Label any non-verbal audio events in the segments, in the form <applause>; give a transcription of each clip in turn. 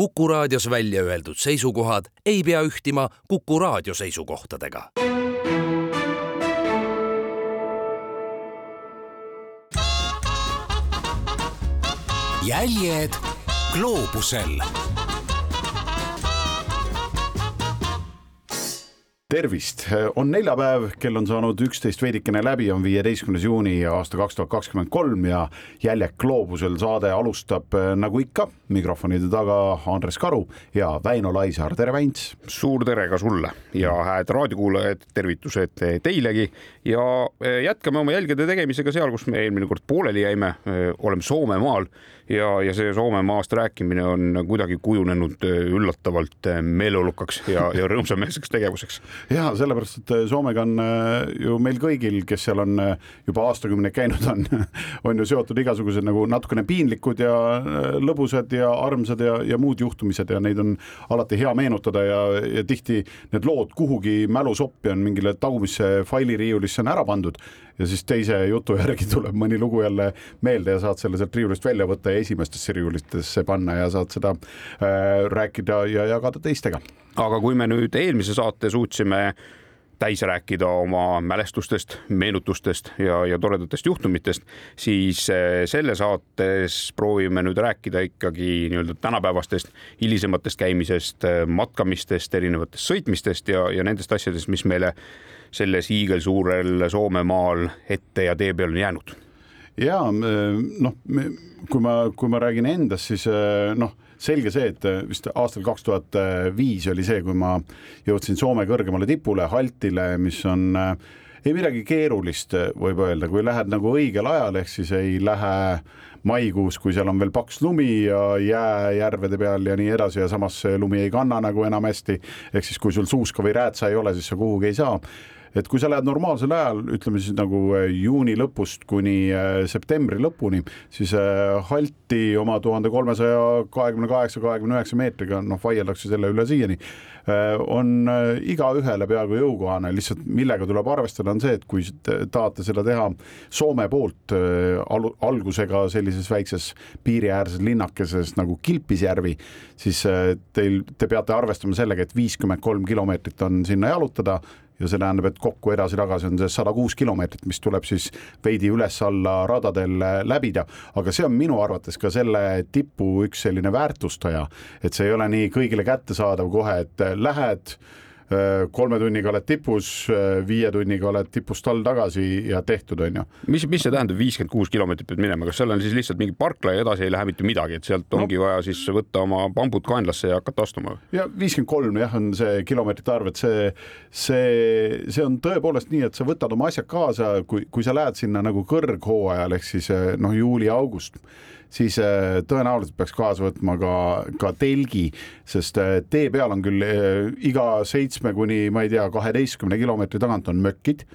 Kuku raadios välja öeldud seisukohad ei pea ühtima Kuku raadio seisukohtadega. jäljed gloobusel tervist, on neljapäev, kell on saanud üksteist veidikene läbi, on viieteistkümnes juuni aasta kaks tuhat kakskümmend kolm ja Jäljek gloobusel saade alustab äh, nagu ikka mikrofonide taga Andres Karu ja Väino Laisaar, tere Väints. suur tere ka sulle ja hääd raadiokuulajad, tervitused teilegi ja äh, jätkame oma jälgede tegemisega seal, kus me eelmine kord pooleli jäime, äh, oleme Soomemaal ja, ja see Soomemaast rääkimine on kuidagi kujunenud üllatavalt meeleolukaks ja, ja rõõmsameelseks tegevuseks. Ja sellepärast, et äh, Soomega on äh, ju meil kõigil, kes seal on äh, juba aastakümneid käinud, on, <laughs> on ju seotud igasugused nagu natukene piinlikud ja lõbusad ja armsad ja, ja muud juhtumised ja neid on alati hea meenutada ja, ja tihti need lood kuhugi mälusoppi on mingile tagumisse failiriiulisse on ära pandud ja siis teise jutu järgi tuleb mõni lugu jälle meelde ja saad selle sealt riiulist välja võtta ja esimestesse riiulitesse panna ja saad seda äh, rääkida ja jagada teistega. aga kui me nüüd eelmise saate suutsime täis rääkida oma mälestustest, meenutustest ja, ja toredatest juhtumitest, siis äh, selle saates proovime nüüd rääkida ikkagi nii-öelda tänapäevastest hilisematest käimisest, äh, matkamistest, erinevatest sõitmistest ja, ja nendest asjadest, mis meile selles hiigelsuurel Soomemaal ette ja tee peal on jäänud? ja noh, kui ma, kui ma räägin endast, siis noh, selge see, et vist aastal kaks tuhat viis oli see, kui ma jõudsin Soome kõrgemale tipule, Haltile, mis on ei midagi keerulist, võib öelda, kui lähed nagu õigel ajal, ehk siis ei lähe maikuus, kui seal on veel paks lumi ja jää järvede peal ja nii edasi ja samas lumi ei kanna nagu enam hästi. ehk siis, kui sul suuska või räätsa ei ole, siis sa kuhugi ei saa et kui sa lähed normaalsel ajal, ütleme siis nagu äh, juuni lõpust kuni äh, septembri lõpuni, siis äh, Halti oma tuhande kolmesaja kahekümne kaheksa, kahekümne üheksa meetriga, noh, vaieldakse selle üle siiani, on igaühele peaaegu jõukohane, lihtsalt millega tuleb arvestada, on see, et kui tahate seda teha Soome poolt al algusega sellises väikses piiriäärses linnakeses nagu Kilpisjärvi, siis teil, te peate arvestama sellega, et viiskümmend kolm kilomeetrit on sinna jalutada ja see tähendab, et kokku edasi-tagasi on see sada kuus kilomeetrit, mis tuleb siis veidi üles-alla radadel läbida, aga see on minu arvates ka selle tipu üks selline väärtustaja, et see ei ole nii kõigile kättesaadav kohe, et lähed Äh, kolme tunniga oled tipus, äh, viie tunniga oled tipust all tagasi ja tehtud, on ju. mis, mis see tähendab, viiskümmend kuus kilomeetrit pead minema, kas seal on siis lihtsalt mingi parkla ja edasi ei lähe mitte midagi, et sealt no. ongi vaja siis võtta oma bambud kaenlasse ja hakata astuma? ja viiskümmend kolm jah, on see kilomeetrite arv, et see, see, see on tõepoolest nii, et sa võtad oma asjad kaasa, kui, kui sa lähed sinna nagu kõrghooajal ehk siis eh, noh, juuli-august siis äh, tõenäoliselt peaks kaasa võtma ka, ka telgi, sest äh, tee peal on küll äh, iga seitsme kuni ma ei tea, kaheteistkümne kilomeetri tagant on mökid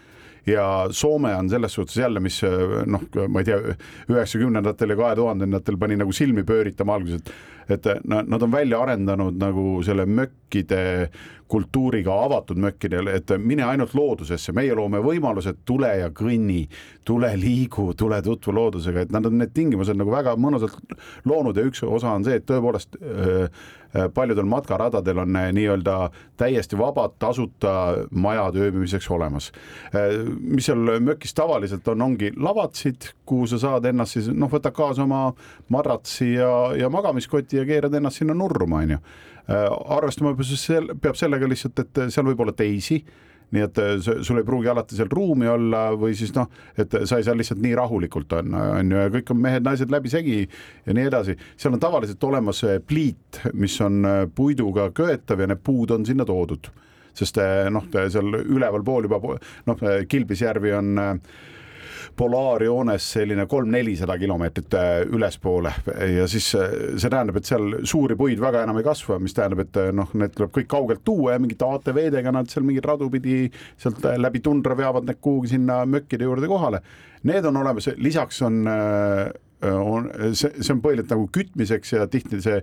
ja Soome on selles suhtes jälle, mis noh, ma ei tea, üheksakümnendatel ja kahe tuhandendatel pani nagu silmi pööritama alguses, et et nad on välja arendanud nagu selle mökkide kultuuriga avatud mökkidel, et mine ainult loodusesse, meie loome võimalused, tule ja kõnni, tule liigu, tule tutvu loodusega, et nad on need tingimused nagu väga mõnusalt loonud ja üks osa on see, et tõepoolest öö, paljudel matkaradadel on äh, nii-öelda täiesti vabad tasuta majad ööbimiseks olemas. Äh, mis seal mökis tavaliselt on, ongi lavatsid, kuhu sa saad ennast siis noh, võtad kaasa oma madratsi ja, ja magamiskoti ja keerad ennast sinna nurma, onju. Arvestama peab siis sel-, peab sellega lihtsalt, et seal võib olla teisi nii et äh, sul ei pruugi alati seal ruumi olla või siis noh, et sa ei saa lihtsalt nii rahulikult on, on ju, ja kõik on mehed-naised läbisegi ja nii edasi. seal on tavaliselt olemas äh, pliit, mis on äh, puiduga köetav ja need puud on sinna toodud, sest noh, seal ülevalpool juba noh, Kilpisjärvi on äh, polaarjoones selline kolm-nelisada kilomeetrit äh, ülespoole ja siis äh, see tähendab, et seal suuri puid väga enam ei kasva, mis tähendab, et äh, noh, need tuleb kõik kaugelt tuua ja mingite ATV-dega nad seal mingeid radu pidi sealt läbi tundra veavad need kuhugi sinna mökkide juurde kohale. Need on olemas, lisaks on, on see, see on põhiliselt nagu kütmiseks ja tihti see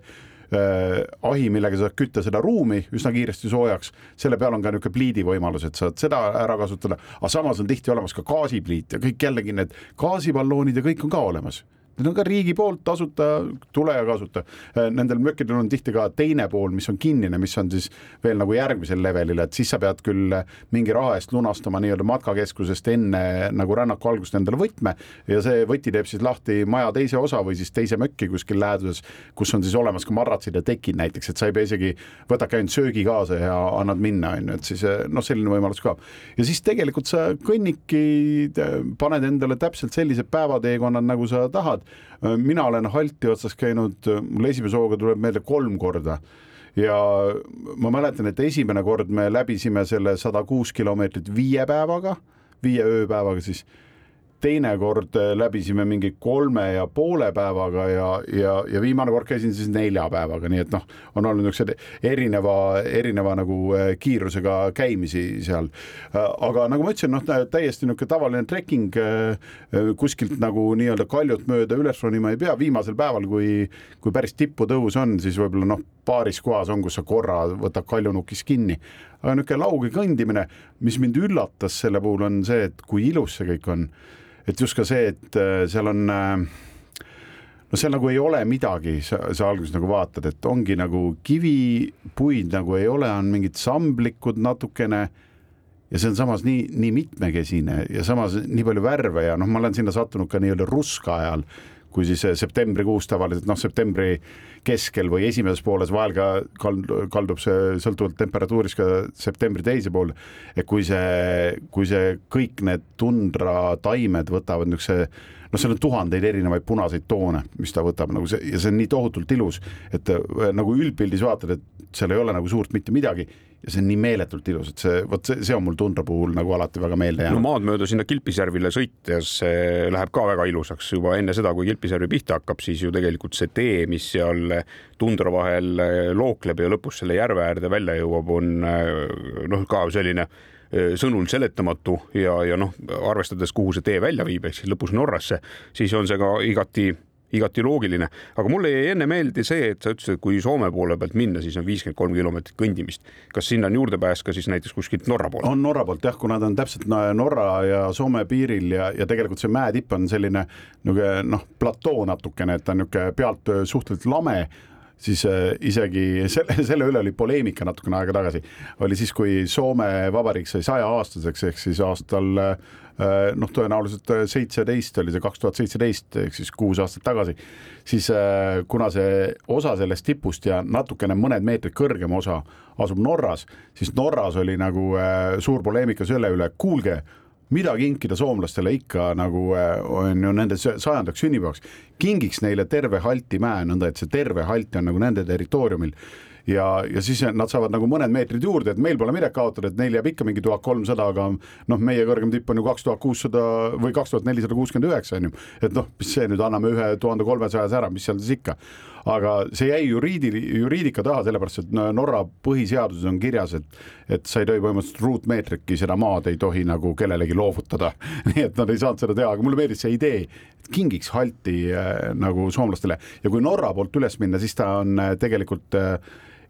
ahi, millega sa saad kütta seda ruumi üsna kiiresti soojaks, selle peal on ka niisugune pliidi võimalus, et saad seda ära kasutada, aga samas on tihti olemas ka gaasipliit ja kõik jällegi need gaasiballoonid ja kõik on ka olemas need on ka riigi poolt tasuta, tule ja kasuta. Nendel mökkidel on tihti ka teine pool, mis on kinnine, mis on siis veel nagu järgmisel levelil, et siis sa pead küll mingi raha eest lunastama nii-öelda matkakeskusest enne nagu rännaku algust endale võtme ja see võti teeb siis lahti maja teise osa või siis teise mökki kuskil läheduses, kus on siis olemas ka madratsid ja tekid näiteks, et sa ei pea isegi, võtadki ainult söögi kaasa ja annad minna, on ju, et siis noh, selline võimalus ka. ja siis tegelikult sa kõnnidki, paned endale täpselt sellised päevateekonnad, nagu sa tahad. Mina olen Halti otsas käinud, mul esimese hooga tuleb meelde kolm korda. Ja ma mäletan, et esimene kord me läbisime selle sada kuus kilomeetrit viie päevaga, viie ööpäevaga siis teine kord äh, läbisime mingi kolme ja poole päevaga ja, ja, ja viimane kord käisin siis nelja päevaga, nii et noh, on olnud niisugused erineva, erineva nagu äh, kiirusega käimisi seal. Äh, aga nagu ma ütlesin, noh, täiesti niisugune tavaline trekking kuskilt nagu nii-öelda kaljut mööda üles ronima ei pea, viimasel päeval, kui, kui päris tipputõus on, siis võib-olla noh, paaris kohas on, kus sa korra võtad kaljunukis kinni. aga niisugune lauge kõndimine, mis mind üllatas selle puhul on see, et kui ilus see kõik on et just ka see, et äh, seal on äh, no seal nagu ei ole midagi, sa, sa alguses nagu vaatad, et ongi nagu kivipuid nagu ei ole, on mingid samblikud natukene. Ja see on samas nii, nii mitmekesine ja samas nii palju värve ja noh, ma olen sinna sattunud ka nii-öelda ruska ajal, kui siis septembrikuus tavaliselt noh, septembri keskel või esimeses pooles, vahel ka kaldub see sõltuvalt temperatuurist ka septembri teise poole. et kui see, kui see kõik need tundrataimed võtavad niisuguse noh, seal on tuhandeid erinevaid punaseid toone, mis ta võtab nagu see ja see on nii tohutult ilus, et nagu üldpildis vaatad, et seal ei ole nagu suurt mitte midagi ja see on nii meeletult ilus, et see, vot see, see on mul tundra puhul nagu alati väga meelde jäänud. no maad mööda sinna Kilpisjärvile sõites läheb ka väga ilusaks juba enne seda, kui Kilpisjärvi pihta hakkab, siis ju tegelikult see tee, mis seal tundra vahel lookleb ja lõpus selle järve äärde välja jõuab, on noh, ka selline sõnul seletamatu ja, ja noh, arvestades, kuhu see tee välja viib, ehk siis lõpus Norrasse, siis on see ka igati igati loogiline, aga mulle jäi enne meelde see, et sa ütlesid, et kui Soome poole pealt minna, siis on viiskümmend kolm kilomeetrit kõndimist. kas sinna on juurdepääs ka siis näiteks kuskilt Norra poolt? on Norra poolt jah, kuna ta on täpselt Norra ja Soome piiril ja, ja tegelikult see mäetipp on selline niisugune noh, platoo natukene, et ta on niisugune pealt suhteliselt lame siis äh, isegi selle, selle üle oli poleemika natukene aega tagasi, oli siis, kui Soome Vabariik sai sajaaastaseks, ehk siis aastal äh, noh, tõenäoliselt seitseteist oli see kaks tuhat seitseteist ehk siis kuus aastat tagasi, siis äh, kuna see osa sellest tipust ja natukene mõned meetrid kõrgem osa asub Norras, siis Norras oli nagu suur poleemika selle üle, kuulge mida kinkida soomlastele ikka nagu äh, on ju nende sajandaks sünnipäevaks, kingiks neile terve Halti mäe, nõnda et see terve Halt on nagu nende territooriumil ja, ja siis nad saavad nagu mõned meetrid juurde, et meil pole midagi kaotada, et neil jääb ikka mingi tuhat kolmsada, aga noh, meie kõrgem tipp on ju kaks tuhat kuussada või kaks tuhat nelisada kuuskümmend üheksa on ju, et noh, mis see nüüd anname ühe tuhande kolmesajas ära, mis seal siis ikka. Aga see jäi juriidi-, juriidika taha, sellepärast et Norra põhiseaduses on kirjas, et, et sa ei tohi põhimõtteliselt ruutmeetrikki seda maad ei tohi nagu kellelegi loovutada. <laughs> Nii et nad ei saanud seda teha, aga mulle meeldis see idee, et kingiks halti äh, nagu soomlastele. Ja kui Norra poolt üles minna, siis ta on äh, tegelikult äh,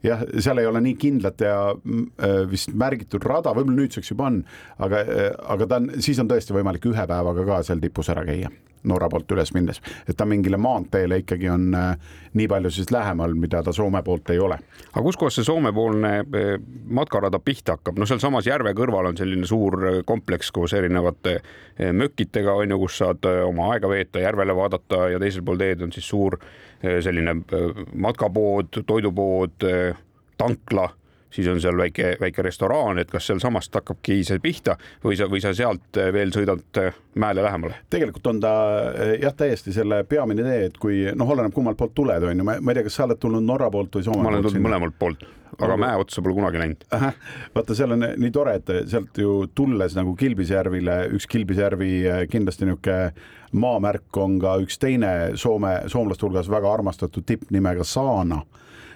jah, seal ei ole nii kindlat ja mm, äh, vist märgitud rada, võib-olla nüüdseks juba on, aga, äh, aga ta on, siis on tõesti võimalik ühe päevaga ka seal tipus ära käia Norra poolt üles minnes, et ta mingile maanteele ikkagi on äh, nii palju siis lähemal, mida ta Soome poolt ei ole. aga kuskohast see Soome-poolne matkarada pihta hakkab, no sealsamas järve kõrval on selline suur kompleks koos erinevate mökkitega on ju, kus saad oma aega veeta, järvele vaadata ja teisel pool teed on siis suur selline matkapood, toidupood, tankla siis on seal väike, väike restoraan, et kas sealsamast hakkabki see pihta või sa, või sa sealt veel sõidad mäele lähemale? tegelikult on ta jah, täiesti selle peamine tee, et kui noh, oleneb kummalt poolt tuled, on ju, ma ei tea, kas sa oled tulnud Norra poolt või Soome poolt? ma olen tulnud mõlemalt poolt aga mäe otsa pole kunagi läinud. vaata, seal on nii tore, et sealt ju tulles nagu Kilpisjärvile, üks Kilpisjärvi äh, kindlasti niisugune maamärk on ka üks teine Soome, soomlaste hulgas väga armastatud tipp nimega Saana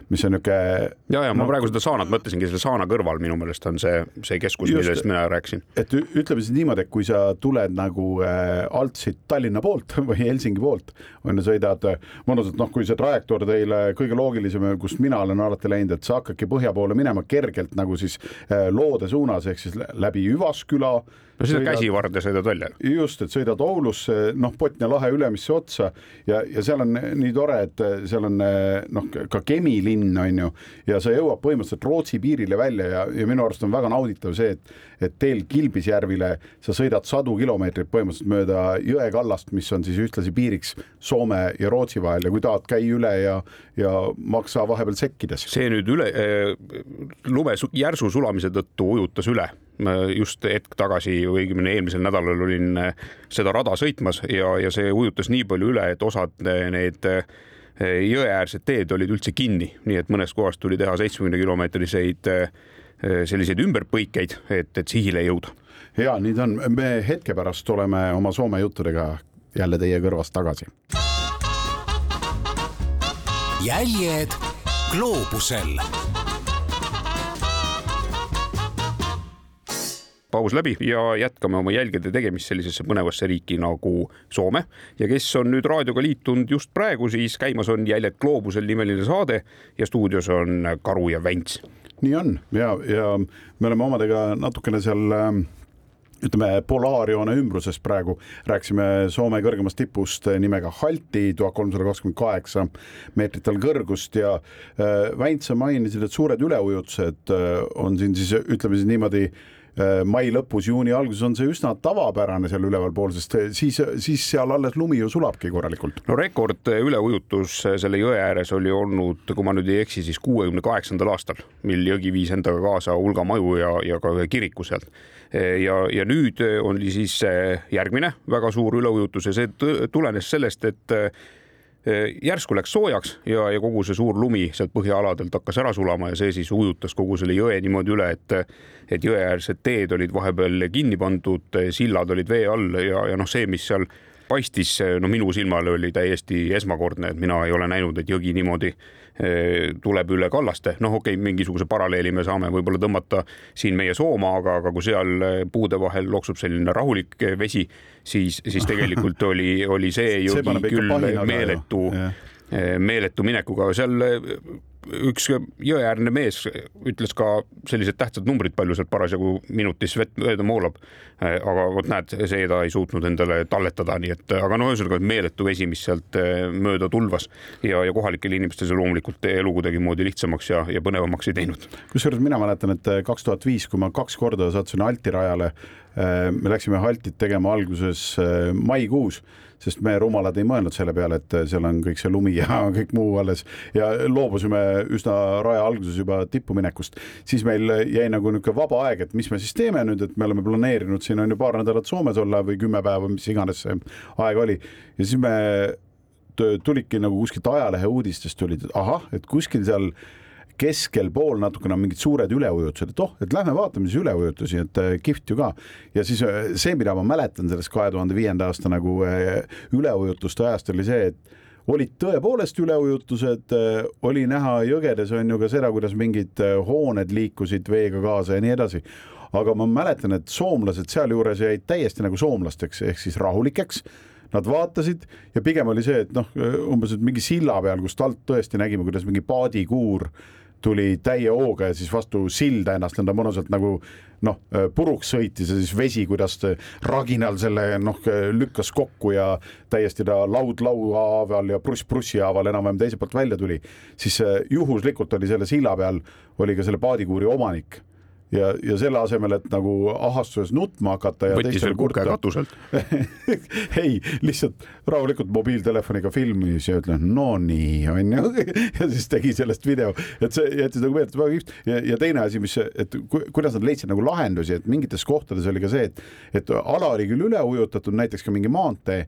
mis on niisugune ja, ja ma no, praegu seda saanat mõtlesingi, selle saana kõrval minu meelest on see, see keskus, millest mina rääkisin. et ütleme siis niimoodi, et kui sa tuled nagu äh, alt siit Tallinna poolt <laughs> või Helsingi poolt, on ju, sõidad mõnusalt, noh, kui see trajektoor teile kõige loogilisem, kust mina olen alati läinud, et sa hakkadki põhja poole minema kergelt nagu siis äh, loode suunas ehk siis läbi Üvasküla no sõidad käsivarde, sõidad välja. just, et sõidad Oulusse, noh, Botnia lahe ülemisse otsa ja, ja seal on nii tore, et seal on noh, ka Kemi linn on ju, ja sa jõuad põhimõtteliselt Rootsi piirile välja ja, ja minu arust on väga nauditav see, et et teel Kilpisjärvile sa sõidad sadu kilomeetreid põhimõtteliselt mööda jõekallast, mis on siis ühtlasi piiriks Soome ja Rootsi vahel ja kui tahad, käi üle ja, ja maksa vahepeal sekkides. see nüüd üle äh,, lume järsu sulamise tõttu ujutas üle just hetk tagasi või õigemini eelmisel nädalal olin äh, seda rada sõitmas ja, ja see ujutas nii palju üle, et osad äh, need äh, jõeäärsed teed olid üldse kinni, nii et mõnest kohast tuli teha seitsmekümne kilomeetriseid selliseid ümberpõikeid, et, et sihile jõuda. ja nii ta on, me hetke pärast oleme oma Soome juttudega jälle teie kõrvas tagasi. jäljed gloobusel paus läbi ja jätkame oma jälgede tegemist sellisesse põnevasse riiki nagu Soome. Ja kes on nüüd raadioga liitunud just praegu, siis käimas on Jäljed gloobusel nimeline saade ja stuudios on Karu ja Vents. nii on. Ja, ja me oleme omadega natukene seal äh, ütleme polaarjoone ümbruses praegu. Rääkisime Soome kõrgemast tipust nimega Halti, tuhat kolmsada kakskümmend kaheksa meetrit all kõrgust. Ja äh, Väint, sa mainisid, et suured üleujutused äh, on siin siis ütleme siis niimoodi äh, Äh, mai lõpus, juuni alguses on see üsna tavapärane seal ülevalpool, sest siis, siis seal alles lumi ju sulabki korralikult. no rekord üleujutus selle jõe ääres oli olnud, kui ma nüüd ei eksi, siis kuuekümne kaheksandal aastal, mil jõgi viis endaga kaasa hulga maju ja, ja ka ühe kiriku sealt. ja, ja nüüd oli siis järgmine väga suur üleujutus ja see tulenes sellest, et järsku läks soojaks ja, ja kogu see suur lumi sealt põhjaaladelt hakkas ära sulama ja see siis ujutas kogu selle jõe niimoodi üle, et et jõeäärsed teed olid vahepeal kinni pandud, sillad olid vee all ja, ja noh, see, mis seal paistis, no minu silmale oli täiesti esmakordne, et mina ei ole näinud, et jõgi niimoodi tuleb üle kallaste, noh, okei okay,, mingisuguse paralleeli me saame võib-olla tõmmata siin meie Soomaa, aga, aga kui seal eh, puude vahel loksub selline rahulik eh, vesi, siis, siis tegelikult oli, oli see jõgi <laughs> see küll meeletu, meeletu minekuga, seal üks jõeäärne mees ütles ka sellised tähtsad numbrid, palju sealt parasjagu minutis vett mööda moolab. aga vot näed, see ta ei suutnud endale talletada, nii et aga no ühesõnaga meeletu vesi, mis sealt eh, mööda tulvas ja, ja kohalikel inimestel see loomulikult elu kuidagimoodi lihtsamaks ja, ja põnevamaks ei teinud. kusjuures mina mäletan, et kaks tuhat viis, kui ma kaks korda sattusin Alti rajale, eh, me läksime Altit tegema alguses eh, maikuus sest me rumalad ei mõelnud selle peale, et seal on kõik see lumi ja <laughs> kõik muu alles ja loobusime üsna raja alguses juba tippu minekust. siis meil jäi nagu niisugune vaba aeg, et mis me siis teeme nüüd, et me oleme planeerinud siin on ju paar nädalat Soomes olla või kümme päeva, mis iganes see aeg oli ja siis me tulidki nagu kuskilt ajalehe uudistest tulid, et ahah, et kuskil seal keskel pool natukene on mingid suured üleujutused, et oh, et lähme vaatame siis üleujutusi, et äh, kihvt ju ka. ja siis äh, see, mida ma mäletan sellest kahe tuhande viienda aasta nagu äh, üleujutuste ajast oli see, et olid tõepoolest üleujutused, oli näha jõgedes on ju ka seda, kuidas mingid hooned liikusid veega kaasa ja nii edasi. aga ma mäletan, et soomlased sealjuures jäid täiesti nagu soomlasteks ehk siis rahulikeks nad vaatasid ja pigem oli see, et noh, umbes et mingi silla peal, kust alt tõesti nägime, kuidas mingi paadikuur tuli täie hooga ja siis vastu silda ennast nõnda mõnusalt nagu noh, puruks sõitis ja siis vesi, kuidas raginal selle noh, lükkas kokku ja täiesti ta laud laua haaval ja pruss prussi haaval enam-vähem teiselt poolt välja tuli, siis juhuslikult oli selle silla peal oli ka selle paadikuuri omanik ja, ja selle asemel, et nagu ahastuses nutma hakata ja võttis veel kurke katuselt. <laughs> Ei, lihtsalt rahulikult mobiiltelefoniga filmis ja ütlen no nii onju <laughs> ja siis tegi sellest video, et see jättis nagu meelde väga kihvt. Ja, ja teine asi, mis, et ku, kuidas nad leidsid nagu lahendusi, et mingites kohtades oli ka see, et, et ala oli küll üle ujutatud, näiteks ka mingi maantee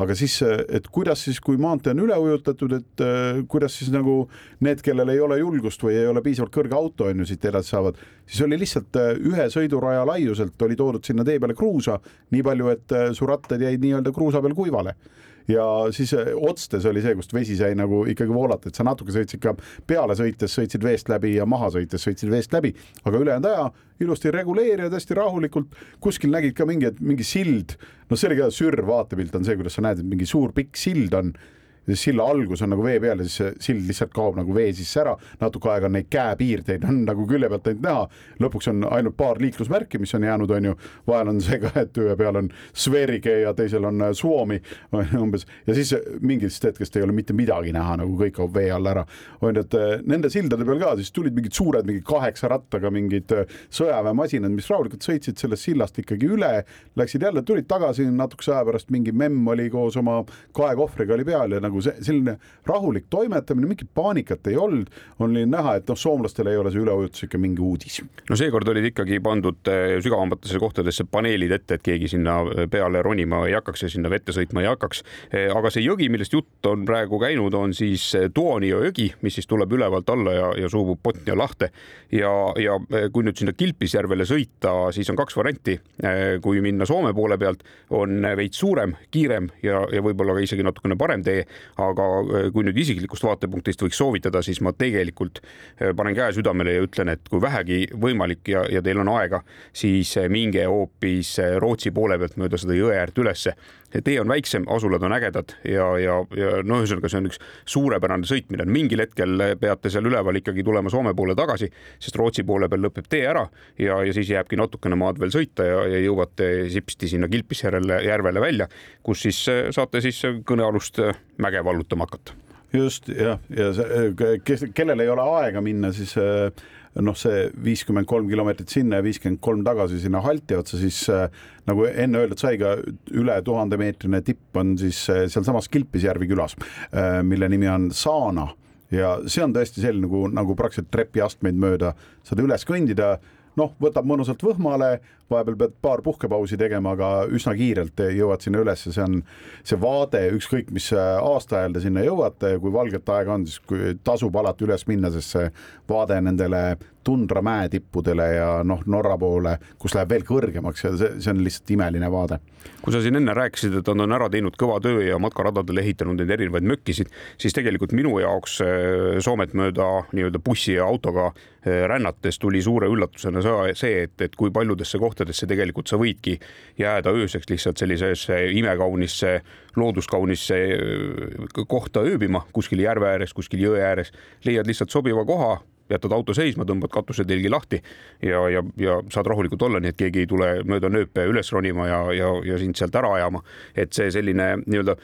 aga siis, et kuidas siis, kui maantee on üle ujutatud, et äh, kuidas siis nagu need, kellel ei ole julgust või ei ole piisavalt kõrge auto, on ju, siit edasi saavad, siis oli lihtsalt äh, ühe sõiduraja laiuselt oli toodud sinna tee peale kruusa, nii palju, et su rattad jäid nii-öelda kruusa peal kuivale ja siis äh, otstes oli see, kust vesi sai nagu ikkagi voolata, et sa natuke sõitsid ka peale sõites, sõitsid veest läbi ja maha sõites sõitsid veest läbi, aga ülejäänud aja ilusti reguleerivad hästi rahulikult, kuskil nägid ka mingi, mingi sild, no see oli ka sürr vaatepilt on see, kuidas sa näed, et mingi suur pikk sild on siis silla algus on nagu vee peal ja siis see sild lihtsalt kaob nagu vee sisse ära, natuke aega on neid käepiirdeid on nagu külje pealt ainult näha, lõpuks on ainult paar liiklusmärki, mis on jäänud, on ju, vahel on see ka, et ühe peal on Sverige ja teisel on äh, Suomi umbes. Ja siis mingist hetkest ei ole mitte midagi näha, nagu kõik kaob vee all ära. on ju, et äh, nende sildade peal ka siis tulid mingid suured, mingi kaheksa rattaga mingid äh, sõjaväemasinad, mis rahulikult sõitsid sellest sillast ikkagi üle, läksid jälle, tulid tagasi natukese aja pärast, mingi memm oli koos oma kaekohvriga oli peal ja nagu see selline rahulik toimetamine, mingit paanikat ei olnud, oli näha, et noh, soomlastel ei ole see üleujutus ikka mingi uudis. no seekord olid ikkagi pandud eh, sügavamatesse kohtadesse paneelid ette, et keegi sinna peale ronima ei hakkaks ja sinna vette sõitma ei hakkaks. Eh, aga see jõgi, millest jutt on praegu käinud, on siis Toonio jõgi, mis siis tuleb ülevalt alla ja, ja suubub Botnia lahte ja, ja eh, kui nüüd sinna Kilpisjärvele sõita, siis on kaks varianti. kui minna Soome poole pealt, on veits suurem, kiirem ja, ja võib-olla ka isegi natukene parem tee aga äh, kui nüüd isiklikust vaatepunktist võiks soovitada, siis ma tegelikult äh, panen käe südamele ja ütlen, et kui vähegi võimalik ja, ja teil on aega, siis äh, minge hoopis Rootsi poole pealt mööda seda jõe äärt ülesse tee on väiksem, asulad on ägedad ja, ja, ja no ühesõnaga, see on üks suurepärane sõitmine, mingil hetkel peate seal üleval ikkagi tulema Soome poole tagasi, sest Rootsi poole peal lõpeb tee ära ja, ja siis jääbki natukene maad veel sõita ja, ja jõuate sipsti sinna Kilpisjärvele järvele välja, kus siis saate siis kõnealust mäge vallutama hakata. Just jah, ja see, kes, kellel ei ole aega minna, siis äh, noh, see viiskümmend kolm kilomeetrit sinna ja viiskümmend kolm tagasi sinna halti otsa, siis äh, nagu enne öeldud sai, ka üle tuhande meetrine tipp on siis äh, sealsamas Kilpisjärvi külas, äh, mille nimi on Saana. Ja see on tõesti selline nagu, nagu praktiliselt trepiastmeid mööda saad üles kõndida noh, võtab mõnusalt võhmale, vahepeal pead paar puhkepausi tegema, aga üsna kiirelt jõuad sinna üles, see on see vaade, ükskõik mis aastaajal te sinna jõuate, kui valget aega on, siis kui tasub alati üles minna, sest see vaade nendele tundra mäetippudele ja noh, Norra poole, kus läheb veel kõrgemaks ja see, see on lihtsalt imeline vaade. kui sa siin enne rääkisid, et nad on ära teinud kõva töö ja matkaradadele ehitanud neid erinevaid mökkisid, siis tegelikult minu jaoks äh, Soomet mööda nii-öelda bussi ja autoga äh, rännates tuli suure üllatusena see, et, et kui paljudesse kohtadesse tegelikult sa võidki jääda ööseks lihtsalt sellisesse imekaunisse, looduskaunisse äh, kohta ööbima kuskil järve ääres, kuskil jõe ääres, leiad lihtsalt sobiva koha jätad auto seisma, tõmbad katusetelgi lahti ja, ja, ja saad rahulikult olla, nii et keegi ei tule mööda nööpe üles ronima ja, ja, ja sind sealt ära ajama. et see selline nii-öelda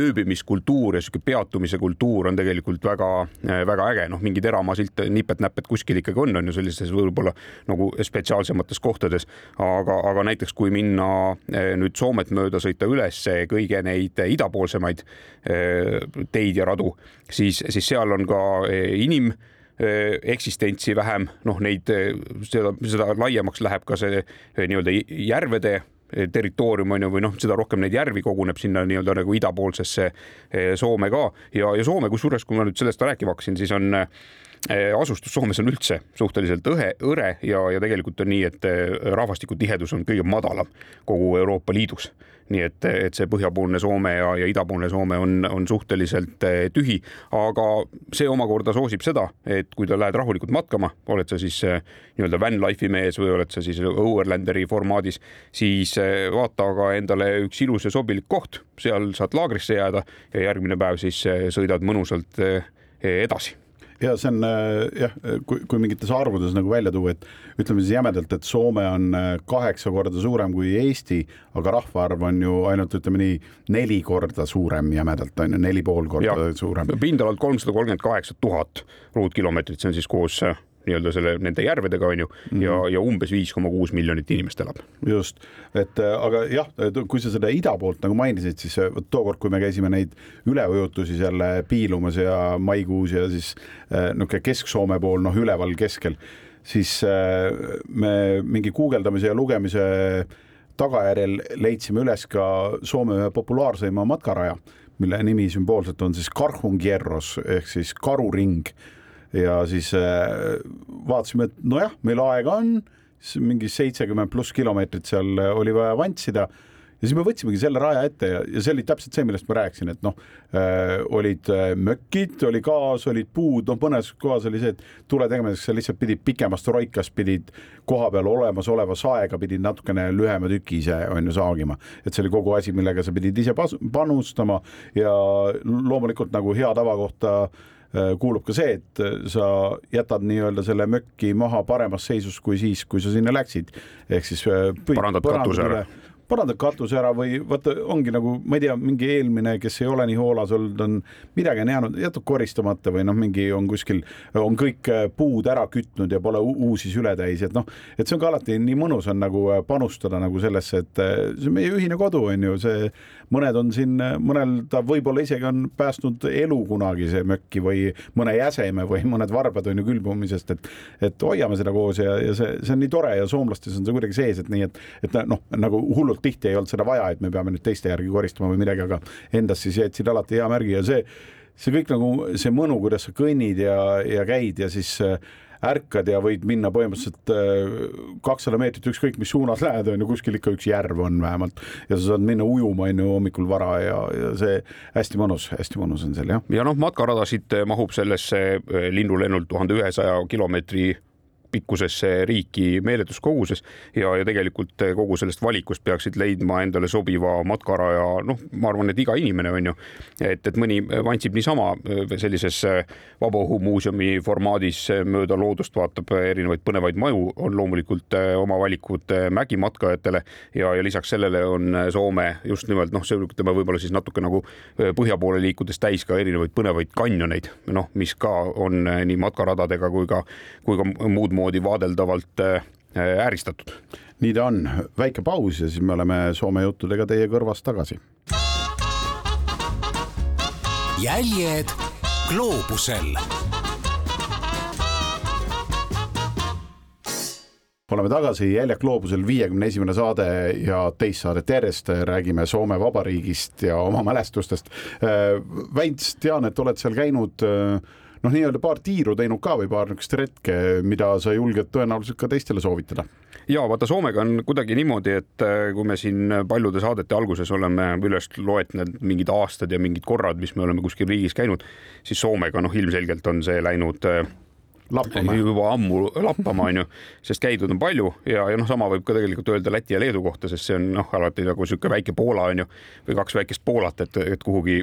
ööbimiskultuur ja sihuke peatumise kultuur on tegelikult väga-väga äge, noh, mingid eramasilt nipet-näpet kuskil ikkagi on, on ju sellistes võib-olla nagu spetsiaalsemates kohtades, aga, aga näiteks kui minna eh, nüüd Soomet mööda sõita üles kõige neid idapoolsemaid eh, teid ja radu, siis, siis seal on ka inim Äh, eksistentsi vähem, noh, neid, äh, seda, seda laiemaks läheb ka see äh, nii-öelda järvede territoorium on ju, või noh, seda rohkem neid järvi koguneb sinna nii-öelda nagu idapoolsesse Soome ka. Ja, ja Soome, kusjuures, kui ma nüüd sellest rääkima hakkasin, siis on asustus Soomes on üldse suhteliselt õhe, hõre ja, ja tegelikult on nii, et rahvastikutihedus on kõige madalam kogu Euroopa Liidus. Nii et, et see põhjapoolne Soome ja, ja idapoolne Soome on, on suhteliselt eh, tühi, aga see omakorda soosib seda, et kui sa lähed rahulikult matkama, oled sa siis eh, nii-öelda van life'i mees või oled sa siis overlanderi formaadis, siis eh, vaata aga endale üks ilus ja sobilik koht, seal saad laagrisse jääda ja järgmine päev siis sõidad mõnusalt edasi ja see on äh, jah, kui, kui mingites arvudes nagu välja tuua, et ütleme siis jämedalt, et Soome on äh, kaheksa korda suurem kui Eesti, aga rahvaarv on ju ainult ütleme nii neli korda suurem jämedalt on ju, neli pool korda ja, suurem. pindalalt kolmsada kolmkümmend kaheksa tuhat ruutkilomeetrit, see on siis koos äh, nii-öelda selle, nende järvedega on ju mm -hmm. ja, ja umbes viis koma kuus miljonit inimest elab. just, et äh, aga jah, kui sa seda ida poolt nagu mainisid, siis äh, tookord, kui me käisime neid üleujutusi seal äh, piilumas ja maikuus ja siis niisugune Kesk-Soome pool, noh, üleval keskel, siis me mingi guugeldamise ja lugemise tagajärjel leidsime üles ka Soome ühe populaarseima matkaraja, mille nimi sümboolselt on siis Karhungierros ehk siis karuring ja siis äh, vaatasime, et nojah, meil aega on, mingi seitsekümmend pluss kilomeetrit seal oli vaja vantsida. Ja siis me võtsimegi selle raja ette ja, ja see oli täpselt see, millest ma rääkisin, et noh äh,, olid äh, mökid, oli gaas, olid puud, noh, mõnes kohas oli see, et tule tegemiseks sa lihtsalt pidid pikemast roikast pidid koha peal olemasoleva saega pidid natukene lühema tüki ise on ju saagima, et see oli kogu asi, millega sa pidid ise panustama ja loomulikult nagu hea tava kohta äh, kuulub ka see, et sa jätad nii-öelda selle mökki maha paremas seisus kui siis, kui sa sinna läksid. ehk siis äh, parandad katuse ära parandad katuse ära või vaata, ongi nagu, ma ei tea, mingi eelmine, kes ei ole nii hoolas olnud, on midagi on jäänud, jätab koristamata või noh, mingi on kuskil, on kõik äh, puud ära kütnud ja pole uusi sületäis, et noh, et see on ka alati nii mõnus on nagu äh, panustada nagu sellesse, et äh, see on meie ühine kodu, on ju, see mõned on siin, mõnel ta võib-olla isegi on päästnud elu kunagi see mökki või mõne jäseme või mõned varbad on ju külmumisest, et et hoiame seda koos ja, ja see, see on nii tore ja soomlastes on see kuidagi sees, et nii, et, et noh, nagu hullult tihti ei olnud seda vaja, et me peame nüüd teiste järgi koristama või midagi, aga endast siis jätsid alati hea märgi ja see, see kõik nagu see mõnu, kuidas sa kõnnid ja, ja käid ja siis äh, ärkad ja võid minna põhimõtteliselt äh, kakssada meetrit, ükskõik mis suunas lähed, on ju, kuskil ikka üks järv on vähemalt ja sa saad minna ujuma, on ju, hommikul vara ja, ja see hästi mõnus, hästi mõnus on seal jah. ja noh, matkaradasid mahub sellesse äh, linnulennult tuhande ühesaja kilomeetri pikkusesse riiki meeletus koguses ja, ja tegelikult kogu sellest valikust peaksid leidma endale sobiva matkaraja, noh, ma arvan, et iga inimene on ju, et, et mõni vantsib niisama sellises vabaõhumuuseumi formaadis mööda loodust, vaatab erinevaid põnevaid maju, on loomulikult oma valikud mägimatkajatele ja, ja lisaks sellele on Soome just nimelt noh, see ütleme võib-olla siis natuke nagu põhja poole liikudes täis ka erinevaid põnevaid kanjoneid, noh, mis ka on nii matkaradadega kui ka, kui ka muud moodi vaadeldavalt äh, ääristatud. nii ta on, väike paus ja siis me oleme Soome juttudega teie kõrvas tagasi. jäljed gloobusel oleme tagasi Jäljak gloobusel viiekümne esimene saade ja teist saadet järjest räägime Soome Vabariigist ja oma mälestustest. Äh, Väints, tean, et oled seal käinud äh, noh, nii-öelda paar tiiru teinud ka või paar niisugust retke, mida sa julged tõenäoliselt ka teistele soovitada? ja vaata, Soomega on kuidagi niimoodi, et äh, kui me siin paljude saadete alguses oleme üles loetlenud mingid aastad ja mingid korrad, mis me oleme kuskil riigis käinud, siis Soomega noh, ilmselgelt on see läinud äh, lappama. juba ammu lappama, onju, sest käidud on palju ja, ja noh, sama võib ka tegelikult öelda Läti ja Leedu kohta, sest see on noh, alati nagu niisugune väike Poola onju või kaks väikest Poolat, et, et kuhugi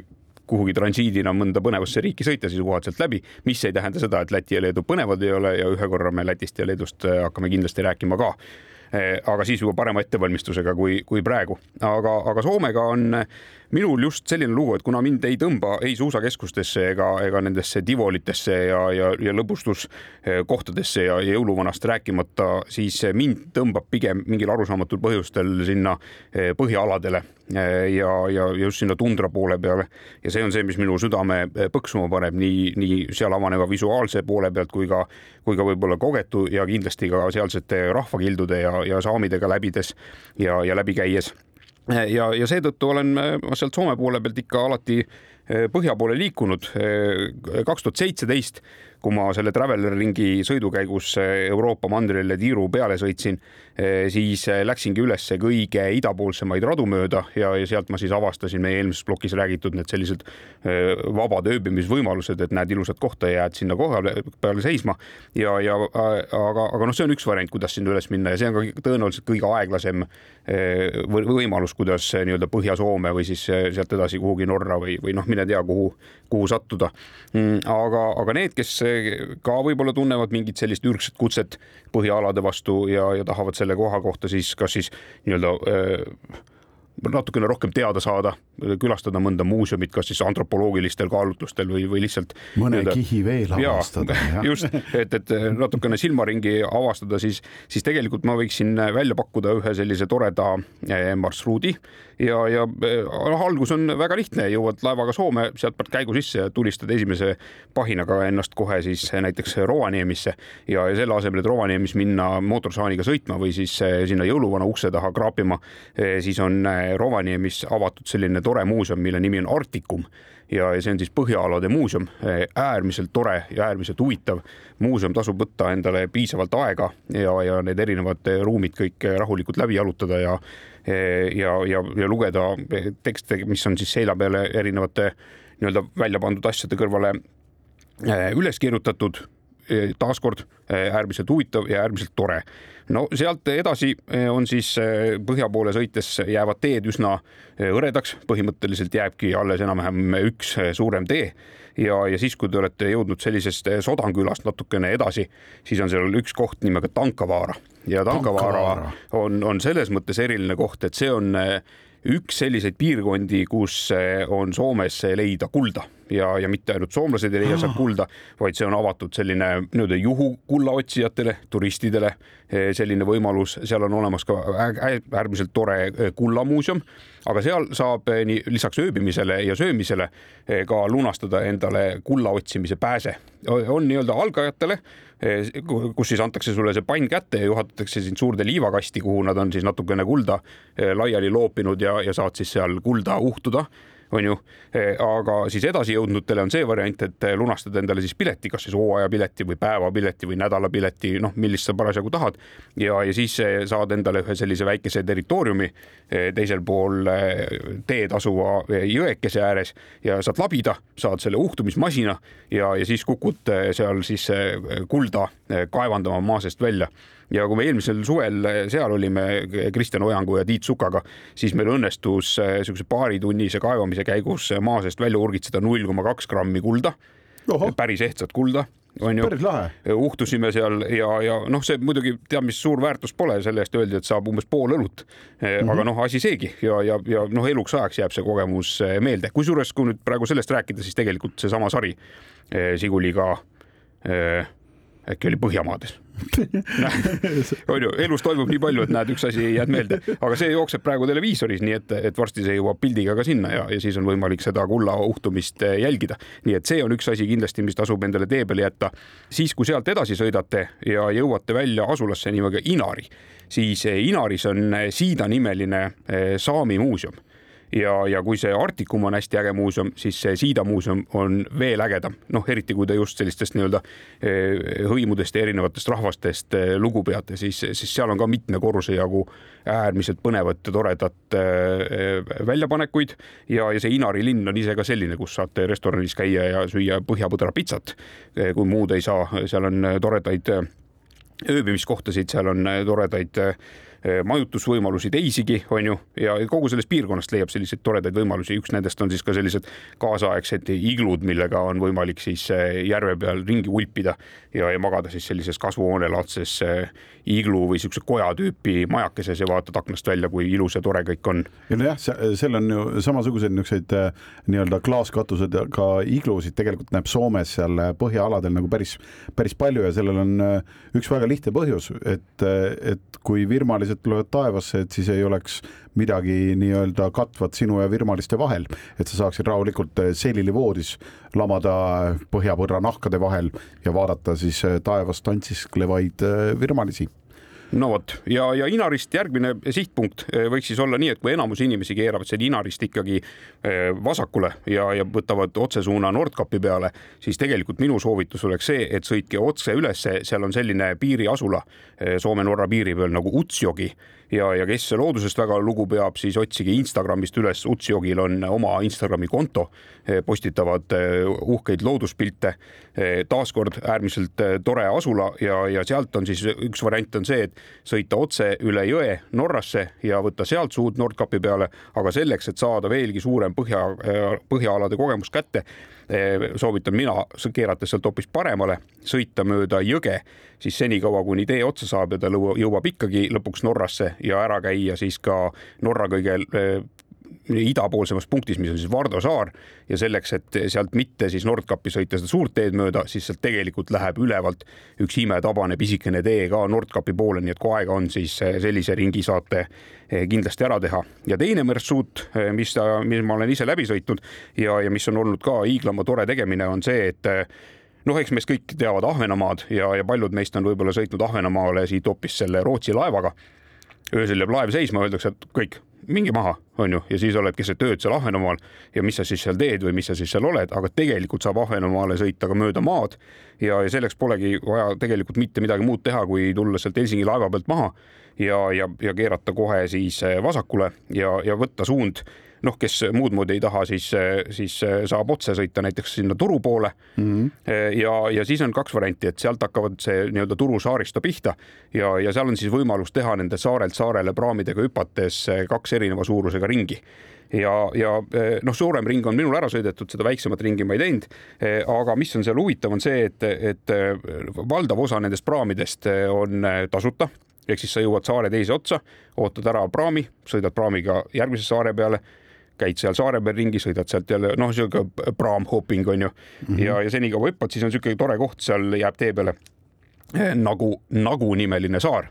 kuhugi transiidina mõnda põnevasse riiki sõita, siis uhad sealt läbi, mis ei tähenda seda, et Läti ja Leedu põnevad ei ole ja ühe korra me Lätist ja Leedust äh, hakkame kindlasti rääkima ka äh, aga siis juba parema ettevalmistusega kui, kui praegu. aga, aga Soomega on minul just selline lugu, et kuna mind ei tõmba ei suusakeskustesse ega, ega nendesse divolitesse ja, ja, ja lõbustuskohtadesse ja, ja jõuluvanast rääkimata, siis mind tõmbab pigem mingil arusaamatul põhjustel sinna eh, põhjaaladele eh, ja, ja just sinna tundra poole peale. ja see on see, mis minu südame eh, põksuma paneb nii, nii seal avaneva visuaalse poole pealt kui ka, kui ka võib-olla kogetu ja kindlasti ka sealsete rahvakildude ja, ja saamidega läbides ja, ja läbi käies ja, ja seetõttu olen ma sealt Soome poole pealt ikka alati eh, põhja poole liikunud. Eh, kaks tuhat seitseteist kui ma selle Traveler ringi sõidu käigus eh, Euroopa mandrile tiiru peale sõitsin, eh, siis eh, läksingi üles kõige idapoolsemaid radu mööda ja, ja sealt ma siis avastasin meie eelmises plokis räägitud need sellised vabad ööbimisvõimalused, et näed ilusat kohta ja jääd sinna koha peale seisma. ja, ja aga, aga noh, see on üks variant, kuidas sinna üles minna ja see on ka tõenäoliselt kõige aeglasem võimalus, kuidas nii-öelda Põhja-Soome või siis sealt edasi kuhugi Norra või, või noh, mine tea, kuhu, kuhu sattuda. Mm, aga, aga need, kes ka võib-olla tunnevad mingit sellist ürgset kutset põhjaalade vastu ja, ja tahavad selle koha kohta siis kas siis nii-öelda natukene rohkem teada saada, külastada mõnda muuseumit, kas siis antropoloogilistel kaalutlustel või, või lihtsalt. mõne kihi veel avastada. <laughs> just, et, et natukene silmaringi avastada, siis, siis tegelikult ma võiksin välja pakkuda ühe sellise toreda eh, marsruudi ja, ja noh, algus on väga lihtne, jõuad laevaga Soome, sealtpoolt käigu sisse ja tulistad esimese pahinaga ennast kohe siis näiteks Rovaniemisse ja, ja selle asemel, et Rovaniemis minna mootorsaaniga sõitma või siis eh, sinna jõuluvana ukse taha kraapima, siis on Rovaniemis avatud selline tore muuseum, mille nimi on Arcticum ja, ja see on siis Põhjaalade muuseum, äärmiselt tore ja äärmiselt huvitav. muuseum tasub võtta endale piisavalt aega ja, ja need erinevad ruumid kõik rahulikult läbi jalutada ja ja, ja, ja lugeda tekste, mis on siis seina peale erinevate nii-öelda välja pandud asjade kõrvale üles kirjutatud taaskord äärmiselt huvitav ja äärmiselt tore. no sealt edasi on siis põhja poole sõites jäävad teed üsna hõredaks, põhimõtteliselt jääbki alles enam-vähem üks suurem tee ja, ja siis, kui te olete jõudnud sellisest Sodankülast natukene edasi, siis on seal üks koht nimega Tankavaara ja Tankavaara, Tankavaara. on, on selles mõttes eriline koht, et see on üks selliseid piirkondi, kus on Soomes leida kulda ja, ja mitte ainult soomlased ei leia sealt kulda, vaid see on avatud selline nii-öelda juhukulla otsijatele, turistidele. selline võimalus, seal on olemas ka äärmiselt tore kullamuuseum, aga seal saab nii lisaks ööbimisele ja söömisele ka lunastada endale kulla otsimise pääse. on nii-öelda algajatele kus siis antakse sulle see pann kätte ja juhatatakse sind suurde liivakasti, kuhu nad on siis natukene kulda laiali loopinud ja, ja saad siis seal kulda uhtuda on ju. aga siis edasijõudnutele on see variant, et lunastad endale siis pileti, kas siis hooajapileti või päevapileti või nädalapileti, noh, millist sa parasjagu tahad. ja, ja siis saad endale ühe sellise väikese territooriumi teisel pool teed asuva jõekese ääres ja saad labida, saad selle uhtumismasina ja, ja siis kukud seal siis kulda kaevandama maa seest välja ja kui me eelmisel suvel seal olime Kristjan Ojangu ja Tiit Sukaga, siis meil õnnestus niisuguse äh, paaritunnise kaevamise käigus maa seest välja urgitseda null koma kaks grammi kulda. päris ehtsat kulda on ju. uhtusime seal ja, ja noh, see muidugi teab, mis suur väärtus pole, selle eest öeldi, et saab umbes pool õlut mm. -hmm. aga noh, asi seegi ja, ja, ja noh, eluks ajaks jääb see kogemus äh, meelde, kusjuures kui nüüd praegu sellest rääkida, siis tegelikult seesama sari Žiguliga äkki oli Põhjamaades <laughs> on ju, elus toimub nii palju, et näed, üks asi jääb meelde, aga see jookseb praegu televiisoris, nii et, et varsti see jõuab pildiga ka sinna ja, ja siis on võimalik seda kulla uhtumist eh, jälgida. nii et see on üks asi kindlasti, mis tasub endale tee peale jätta. siis, kui sealt edasi sõidate ja jõuate välja asulasse nimega Inari, siis eh, Inaris on eh, Siida nimeline saami muuseum ja, ja kui see Arcticum on hästi äge muuseum, siis see Siida muuseum on veel ägedam, noh, eriti kui te just sellistest nii-öelda eh, hõimudest ja erinevatest rahvastest eh, lugu peate, siis, siis seal on ka mitme korruse jagu äärmiselt põnevat ja toredat eh, väljapanekuid. Ja, ja see Inari linn on ise ka selline, kus saate restoranis käia ja süüa põhjapõdra pitsat, kui muud ei saa, seal on toredaid ööbimiskohtasid, seal on toredaid majutusvõimalusi teisigi, on ju, ja kogu sellest piirkonnast leiab selliseid toredaid võimalusi, üks nendest on siis ka sellised kaasaegsed iglud, millega on võimalik siis eh, järve peal ringi ulpida ja, ja magada siis sellises kasvuhoonelaadses eh, iglu või siukse koja tüüpi majakeses ja vaatad aknast välja, kui ilus ja tore kõik on. ja nojah, seal on ju samasuguseid niisuguseid nii-öelda klaaskatused ja ka iglusid tegelikult näeb Soomes seal põhjaaladel nagu päris, päris palju ja sellel on üks väga lihtne põhjus, et, et kui virmalised virmalised tulevad taevasse, et siis ei oleks midagi nii-öelda katvat sinu ja virmaliste vahel, et sa saaksid rahulikult eh, selilivoodis lamada põhjapõrra nahkade vahel ja vaadata siis eh, taevas tantsisklevaid eh, virmalisi no vot. Ja, ja Inarist järgmine sihtpunkt võiks siis olla nii, et kui enamus inimesi keeravad seal Inarist ikkagi vasakule ja, ja võtavad otsesuuna Nordkapi peale, siis tegelikult minu soovitus oleks see, et sõitke otse ülesse, seal on selline piiriasula Soome-Norra piiri peal nagu Utsjogi. Ja, ja kes loodusest väga lugu peab, siis otsige Instagramist üles, Utsjogil on oma Instagrami konto, eh, postitavad eh, uhkeid looduspilte. Eh, taaskord äärmiselt tore asula ja, ja sealt on siis üks variant on see, et sõita otse üle jõe Norrasse ja võtta sealt suud Nordkapi peale, aga selleks, et saada veelgi suurem põhja, põhjaalade kogemus kätte Eh, soovitan mina keerata sealt hoopis paremale, sõita mööda jõge, siis senikaua, kuni tee otsa saab ja ta jõuab ikkagi lõpuks Norrasse ja ära käia siis ka Norra kõige eh, idapoolsemas punktis, mis on siis Vardo saar ja selleks, et sealt mitte siis Nordkapi sõita seda suurt teed mööda, siis sealt tegelikult läheb ülevalt üks imetabane pisikene tee ka Nordkapi poole, nii et kui aega on, siis sellise ringi saate eh, kindlasti ära teha. ja teine marsruut, eh, mis, mis ma olen ise läbi sõitnud ja, ja mis on olnud ka hiiglama tore tegemine, on see, et eh, noh, eks meist kõik teavad Ahvenamaad ja, ja paljud meist on võib-olla sõitnud Ahvenamaale siit hoopis selle Rootsi laevaga öösel jääb laev seisma, öeldakse, et kõik, minge maha, on ju, ja siis oled keset ööd seal Ahvenamaal ja mis sa siis seal teed või mis sa siis seal oled, aga tegelikult saab Ahvenamaale sõita ka mööda maad ja, ja selleks polegi vaja tegelikult mitte midagi muud teha, kui tulla sealt Helsingi laeva pealt maha ja, ja, ja keerata kohe siis vasakule ja, ja võtta suund noh, kes muud moodi ei taha, siis, siis saab otse sõita näiteks sinna turu poole mm. -hmm. ja, ja siis on kaks varianti, et sealt hakkavad see nii-öelda Turu saaristo pihta ja, ja seal on siis võimalus teha nende saarelt saarele praamidega hüpates kaks erineva suurusega ringi ja, ja noh, suurem ring on minul ära sõidetud, seda väiksemat ringi ma ei teinud. aga mis on seal huvitav, on see, et, et valdav osa nendest praamidest on tasuta ehk siis sa jõuad saare teise otsa, ootad ära praami, sõidad praamiga järgmise saare peale käid seal saare peal ringi, sõidad sealt jälle, noh, sihuke praamhopping on ju mm. -hmm. ja, ja senikaua hüppad, siis on sihuke tore koht, seal jääb tee peale eh, nagu, nagu nimeline saar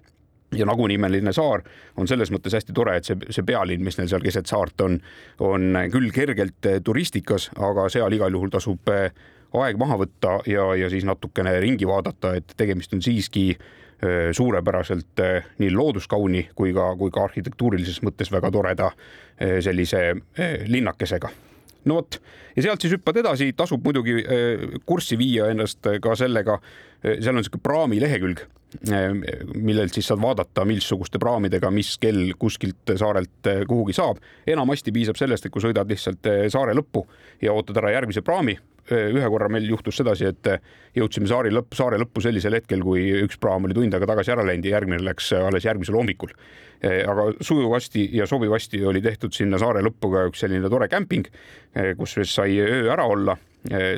ja nagu nimeline saar on selles mõttes hästi tore, et see, see pealinn, mis neil seal keset saart on, on küll kergelt eh, turistikas, aga seal igal juhul tasub eh, aeg maha võtta ja, ja siis natukene ringi vaadata, et tegemist on siiski suurepäraselt nii looduskauni kui ka, kui ka arhitektuurilises mõttes väga toreda sellise linnakesega no vot, ja sealt siis hüppad edasi, tasub muidugi kurssi viia ennast ka sellega, seal on niisugune praami lehekülg, millelt siis saad vaadata, missuguste praamidega, mis kell kuskilt saarelt kuhugi saab. enamasti piisab sellest, et kui sõidad lihtsalt saare lõppu ja ootad ära järgmise praami, ühe korra meil juhtus sedasi, et jõudsime saari lõpp, saare lõppu sellisel hetkel, kui üks praam oli tund aega tagasi ära läinud ja järgmine läks alles järgmisel hommikul. aga sujuvasti ja sobivasti oli tehtud sinna saare lõppu ka üks selline tore kämping, kus sai öö ära olla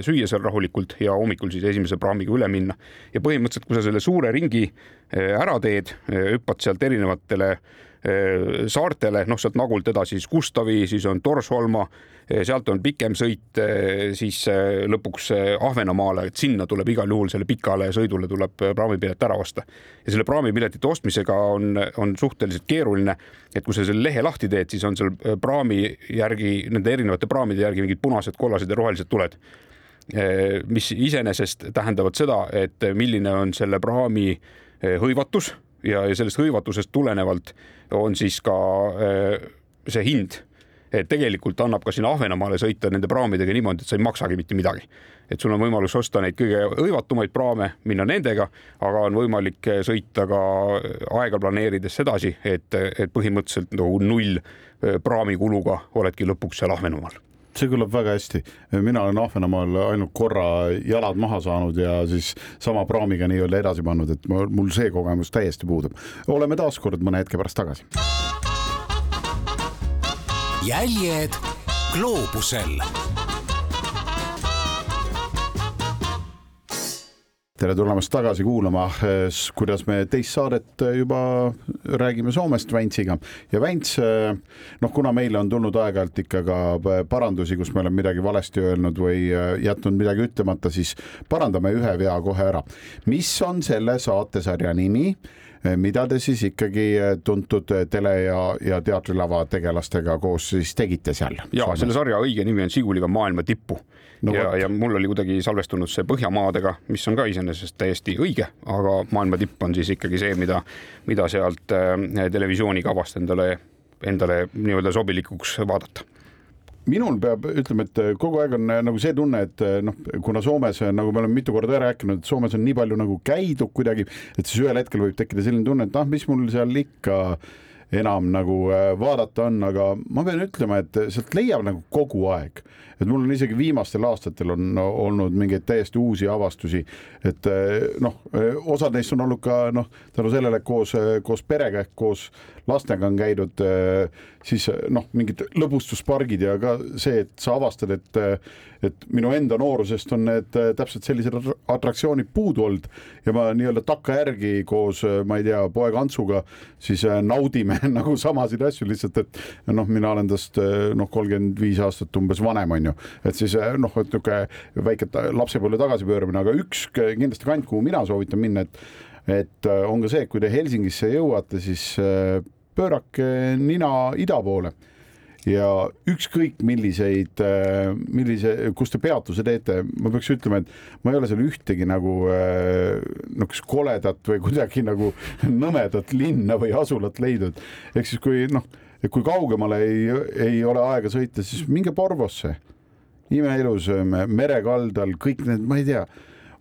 süüa seal rahulikult ja hommikul siis esimese praamiga üle minna. ja põhimõtteliselt, kui sa selle suure ringi ära teed, hüppad sealt erinevatele Äh, saartele, noh, sealt Nagult edasi siis Gustavi, siis on Torsholma, äh, sealt on pikem sõit äh, siis lõpuks Ahvenamaale, et sinna tuleb igal juhul selle pikale sõidule tuleb praamipilet ära osta. ja selle praamipiletite ostmisega on, on suhteliselt keeruline, et kui sa selle lehe lahti teed, siis on seal praami järgi, nende erinevate praamide järgi mingid punased, kollased ja rohelised tuled mis iseenesest tähendavad seda, et milline on selle praami hõivatus ja, ja sellest hõivatusest tulenevalt on siis ka äh, see hind, et tegelikult annab ka sinna Ahvenamaale sõita nende praamidega niimoodi, et sa ei maksagi mitte midagi. et sul on võimalus osta neid kõige hõivatumaid praame, minna nendega, aga on võimalik sõita ka aega planeerides sedasi, et, et põhimõtteliselt nagu null äh, praamikuluga oledki lõpuks seal Ahvenamaal see kõlab väga hästi. mina olen Ahvenamaal ainult korra jalad maha saanud ja siis sama praamiga nii-öelda edasi pannud, et mul see kogemus täiesti puudub. oleme taas kord mõne hetke pärast tagasi. jäljed gloobusel tere tulemast tagasi kuulama, kuidas me teist saadet juba räägime Soomest Väntsiga ja Vänts, noh, kuna meile on tulnud aeg-ajalt ikka ka parandusi, kus me oleme midagi valesti öelnud või jätnud midagi ütlemata, siis parandame ühe vea kohe ära. mis on selle saatesarja nimi? Mida te siis ikkagi tuntud tele- ja, ja teatrilava tegelastega koos siis tegite seal? ja selle sarja õige nimi on Siguliga maailma tippu. No, ja, ja mul oli kuidagi salvestunud see Põhjamaadega, mis on ka iseenesest täiesti õige, aga maailma tipp on siis ikkagi see, mida, mida sealt äh, televisioonikavast endale, endale nii-öelda sobilikuks vaadata minul peab ütlema, et kogu aeg on nagu see tunne, et noh, kuna Soomes nagu me oleme mitu korda rääkinud, et Soomes on nii palju nagu käidud kuidagi, et siis ühel hetkel võib tekkida selline tunne, et ah, mis mul seal ikka enam nagu äh, vaadata on, aga ma pean ütlema, et sealt leiab nagu kogu aeg et mul on isegi viimastel aastatel on olnud mingeid täiesti uusi avastusi, et eh, noh, eh, osad neist on olnud ka noh, tänu sellele koos, eh, koos perega ehk koos lastega on käidud siis noh, mingid lõbustuspargid ja ka see, et sa avastad, et et minu enda noorusest on need täpselt sellised atraktsioonid puudu olnud ja ma nii-öelda takkajärgi koos, ma ei tea, poeg Antsuga siis naudime <laughs> nagu samasid asju lihtsalt, et noh, mina olen tast noh, kolmkümmend viis aastat umbes vanem on ju, et siis noh, et niisugune väike lapsepõlve tagasipööramine, aga üks kindlasti kant, kuhu mina soovitan minna, et et on ka see, et kui te Helsingisse jõuate, siis pöörake nina ida poole ja ükskõik milliseid, millise, kus te peatuse teete, ma peaks ütlema, et ma ei ole seal ühtegi nagu niisugust koledat või kuidagi nagu nõmedat linna või asulat leidnud. ehk siis, kui noh, kui kaugemale ei, ei ole aega sõita, siis minge Porvosse. Imeilus merekaldal, kõik need, ma ei tea,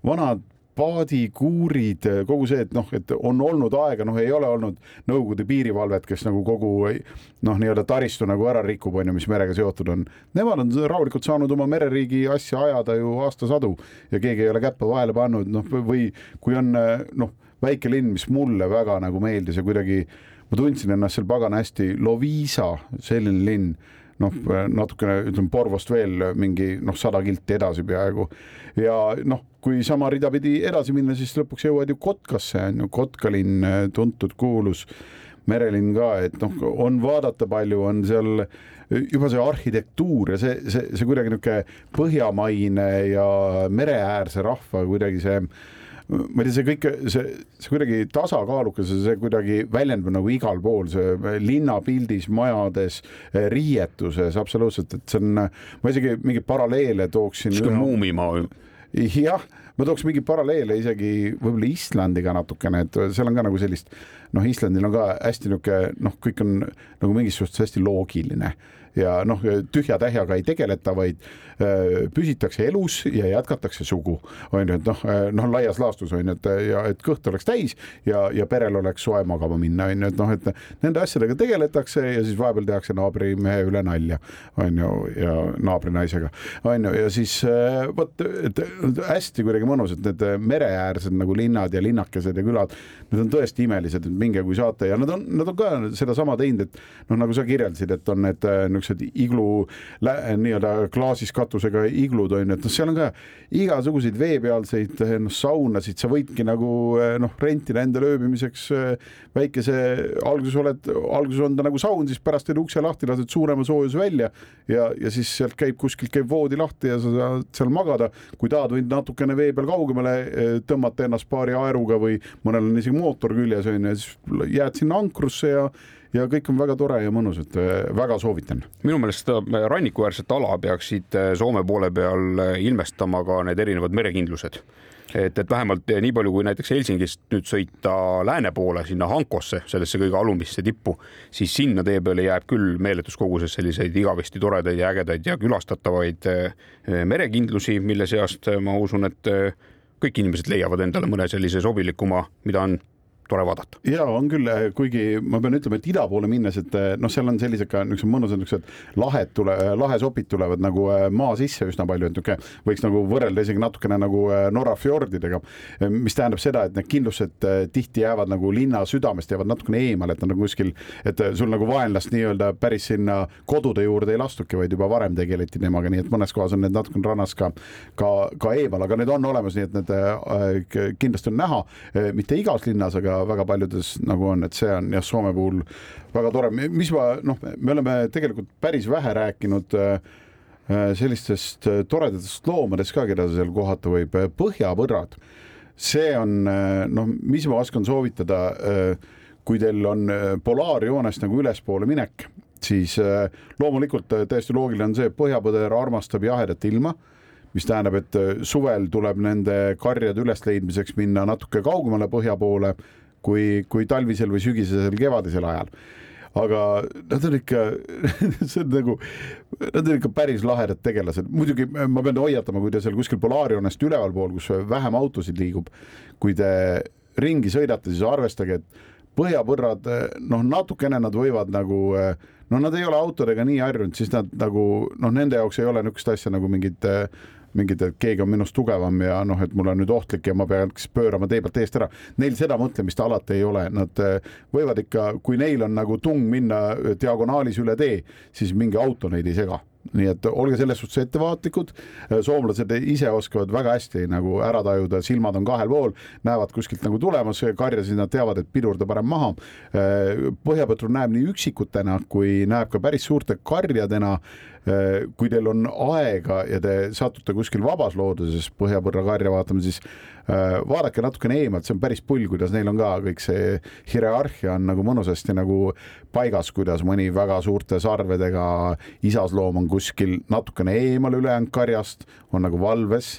vanad paadikuurid, kogu see, et noh, et on olnud aega, noh, ei ole olnud Nõukogude piirivalvet, kes nagu kogu noh, nii-öelda taristu nagu ära rikub, on ju, mis merega seotud on. Nemad on rahulikult saanud oma mereriigi asja ajada ju aastasadu ja keegi ei ole käppa vahele pannud, noh, või kui on noh, väike linn, mis mulle väga nagu meeldis ja kuidagi ma tundsin ennast seal pagana hästi, Loviisa, selline linn noh, natukene ütleme Porvost veel mingi noh, sada kilti edasi peaaegu. Ja noh, kui sama rida pidi edasi minna, siis lõpuks jõuad ju Kotkasse on ju, Kotka linn, tuntud-kuulus merelinn ka, et noh, on vaadata palju, on seal juba see arhitektuur ja see, see, see kuidagi niisugune põhjamaine ja mereäärse rahva kuidagi see ma ei tea, see kõik, see, see kuidagi tasakaalukas ja see kuidagi väljendub nagu igal pool, see linnapildis, majades, riietuses absoluutselt, et see on, ma isegi mingeid paralleele tooksin. sihuke muumimaa ju jah, ma tooks mingeid paralleele isegi võib-olla Islandiga natukene, et seal on ka nagu sellist, noh, Islandil on ka hästi niisugune noh, kõik on nagu mingis suhtes hästi loogiline ja noh, tühja-tähjaga ei tegeleta, vaid äh, püsitakse elus ja jätkatakse sugu, on ju, et noh, noh, laias laastus on ju, et ja et kõht oleks täis ja, ja perel oleks soe magama minna, on ju, et noh, et nende asjadega tegeletakse ja siis vahepeal tehakse naabrimehe üle nalja, on ju, ja naabrinaisega, on ju, ja siis äh, vot, et hästi kuidagi mõnus, et need mereäärsed nagu linnad ja linnakesed ja külad, need on tõesti imelised, minge, kui saate ja nad on, nad on ka sedasama teinud, et noh, nagu sa kirjeldasid, et on need niisugused niisugused iglu nii-öelda klaasis katusega iglud on ju, et noh, seal on ka igasuguseid veepealseid noh, saunasid, sa võidki nagu noh, rentida endale ööbimiseks väikese, alguses oled, alguses on ta nagu saun, siis pärast teed ukse lahti, lased suurema soojuse välja ja, ja siis sealt käib kuskilt käib voodi lahti ja sa saad seal magada. kui tahad, võid natukene vee peal kaugemale tõmmata ennast paari aeruga või mõnel on isegi mootor küljes on ju, siis jääd sinna ankrusse ja ja kõik on väga tore ja mõnus, et äh, väga soovitan. minu meelest seda rannikuäärset ala peaksid äh, Soome poole peal ilmestama ka need erinevad merekindlused et, et vähemalt nii palju, kui näiteks Helsingist nüüd sõita lääne poole sinna Hankosse, sellesse kõige alumisse tippu, siis sinna tee peale jääb küll meeletus koguses selliseid igavesti toredaid ja ägedaid ja külastatavaid merekindlusi, mille seast ma usun, et kõik inimesed leiavad endale mõne sellise sobilikuma, mida on tore vaadata. ja on küll, eh, kuigi ma pean ütlema, et ida poole minnes, et eh, noh, seal on sellised ka niisugused mõnusad niisugused lahed tule, eh, lahesopid tulevad nagu maa sisse üsna palju, et niisugune võiks nagu võrrelda isegi natukene nagu Norra fjordidega, mis tähendab seda, et need kindlused tihti jäävad nagu linna südamest, jäävad natukene eemale, et nad on kuskil, et sul nagu vaenlast nii-öelda päris sinna kodude juurde ei lastuki, vaid juba varem tegeleti temaga, nii et mõnes kohas on need natukene rannas ka, ka, ka eemal, aga need on olemas, nii et need kindlasti on näha, mitte igas linnas, aga väga paljudes nagu on, et see on jah, Soome puhul väga tore, mis ma noh, me oleme tegelikult päris vähe rääkinud äh, äh, sellistest äh, toredatest loomadest ka, keda seal kohata võib, põhjavõrrad. see on noh, mis ma oskan soovitada, kui teil on polaarjoonest nagu ülespoole minek, siis loomulikult täiesti loogiline on see, et põhjapõder armastab jahedat ilma mis tähendab, et suvel tuleb nende karjade ülesleidmiseks minna natuke kaugemale põhja poole kui, kui talvisel või sügisesel, kevadisel ajal. Aga nad on ikka <laughs> see on nagu, nad on ikka päris lahedad tegelased, muidugi ma pean hoiatama, kui te seal kuskil polaarjoonest ülevalpool, kus vähem autosid liigub, kui te ringi sõidate, siis arvestage, et põhjapõrrad, noh, natukene nad võivad nagu, no nad ei ole autodega nii harjunud, siis nad nagu noh, nende jaoks ei ole niisugust asja nagu mingid mingid, et keegi on minust tugevam ja noh, et mul on nüüd ohtlik ja ma peaks pöörama tee pealt eest ära. Neil seda mõtlemist alati ei ole, nad eh, võivad ikka, kui neil on nagu tung minna diagonaalis üle tee, siis mingi auto neid ei sega nii et olge selles suhtes ettevaatlikud. soomlased ise oskavad väga hästi nagu ära tajuda, silmad on kahel pool, näevad kuskilt nagu tulemas karjasid, nad teavad, et pidurda parem maha. Põhjapõtru näeb nii üksikutena kui näeb ka päris suurte karjadena kui teil on aega ja te satute kuskil vabas looduses põhjapõrra karja vaatama, siis äh, vaadake natukene eemalt, see on päris pull, kuidas neil on ka kõik see hierarhia on nagu mõnusasti nagu paigas, kuidas mõni väga suurte sarvedega isasloom on kuskil natukene eemal ülejäänud karjast, on nagu valves,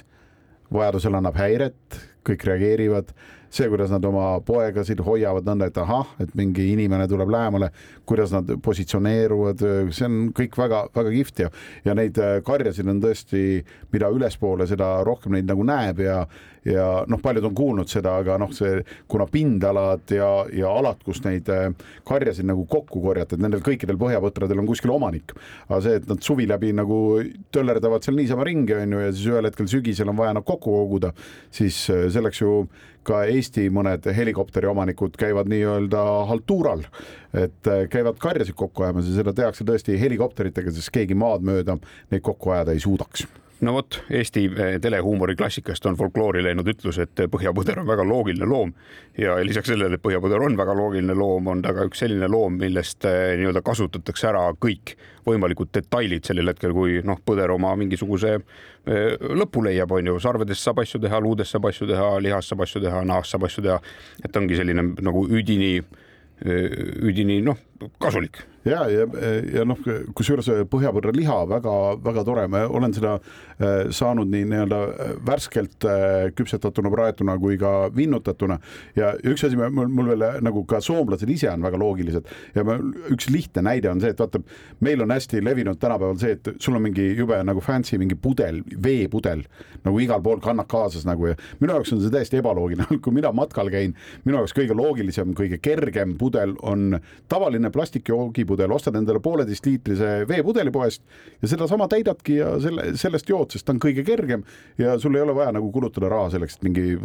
vajadusel annab häiret, kõik reageerivad see, kuidas nad oma poegasid hoiavad nõnda, et ahah, et mingi inimene tuleb lähemale, kuidas nad positsioneeruvad, see on kõik väga-väga kihvt ja, ja neid äh, karjasid on tõesti, mida ülespoole, seda rohkem neid nagu näeb ja ja noh, paljud on kuulnud seda, aga noh, see kuna pindalad ja, ja alad, kus neid äh, karjasid nagu kokku korjata, et nendel kõikidel põhjapõtradel on kuskil omanik. aga see, et nad suvi läbi nagu töllerdavad seal niisama ringi, on ju, ja siis ühel hetkel sügisel on vaja nad kokku koguda, siis äh, selleks ju ka Eesti mõned helikopteriomanikud käivad nii-öelda haltuural, et äh, käivad karjasid kokku ajamas ja seda tehakse tõesti helikopteritega, sest keegi maad mööda neid kokku ajada ei suudaks no vot, Eesti eh, telehuumori klassikast on folkloori läinud ütlus, et põhjapõder on väga loogiline loom. Ja lisaks sellele, et põhjapõder on väga loogiline loom, on ta ka üks selline loom, millest eh, nii-öelda kasutatakse ära kõik võimalikud detailid sellel hetkel, kui noh, põder oma mingisuguse eh, lõpu leiab, on ju, sarvedest saab asju teha, luudest saab asju teha, lihast saab asju teha, nahast saab asju teha. et ongi selline nagu üdini, üdini noh, kasulik ja, ja, ja noh, kusjuures põhjapõrra liha väga-väga tore, ma olen seda äh, saanud nii nii-öelda värskelt küpsetatuna, praetuna kui ka vinnutatuna. Ja üks asi, mul, mul veel nagu ka soomlased ise on väga loogilised. Ja ma, üks lihtne näide on see, et vaata, meil on hästi levinud tänapäeval see, et sul on mingi jube nagu fancy mingi pudel, veepudel nagu igal pool kannad kaasas nagu. Ja minu jaoks on see täiesti ebaloogiline, <laughs> kui mina matkal käin, minu jaoks kõige loogilisem, kõige kergem pudel on tavaline plastikjoogi veepudel, ostad endale pooleteistliitrise veepudeli poest ja sedasama täidadki ja selle, sellest jood, sest ta on kõige kergem ja sul ei ole vaja nagu kulutada raha selleks, et mingi,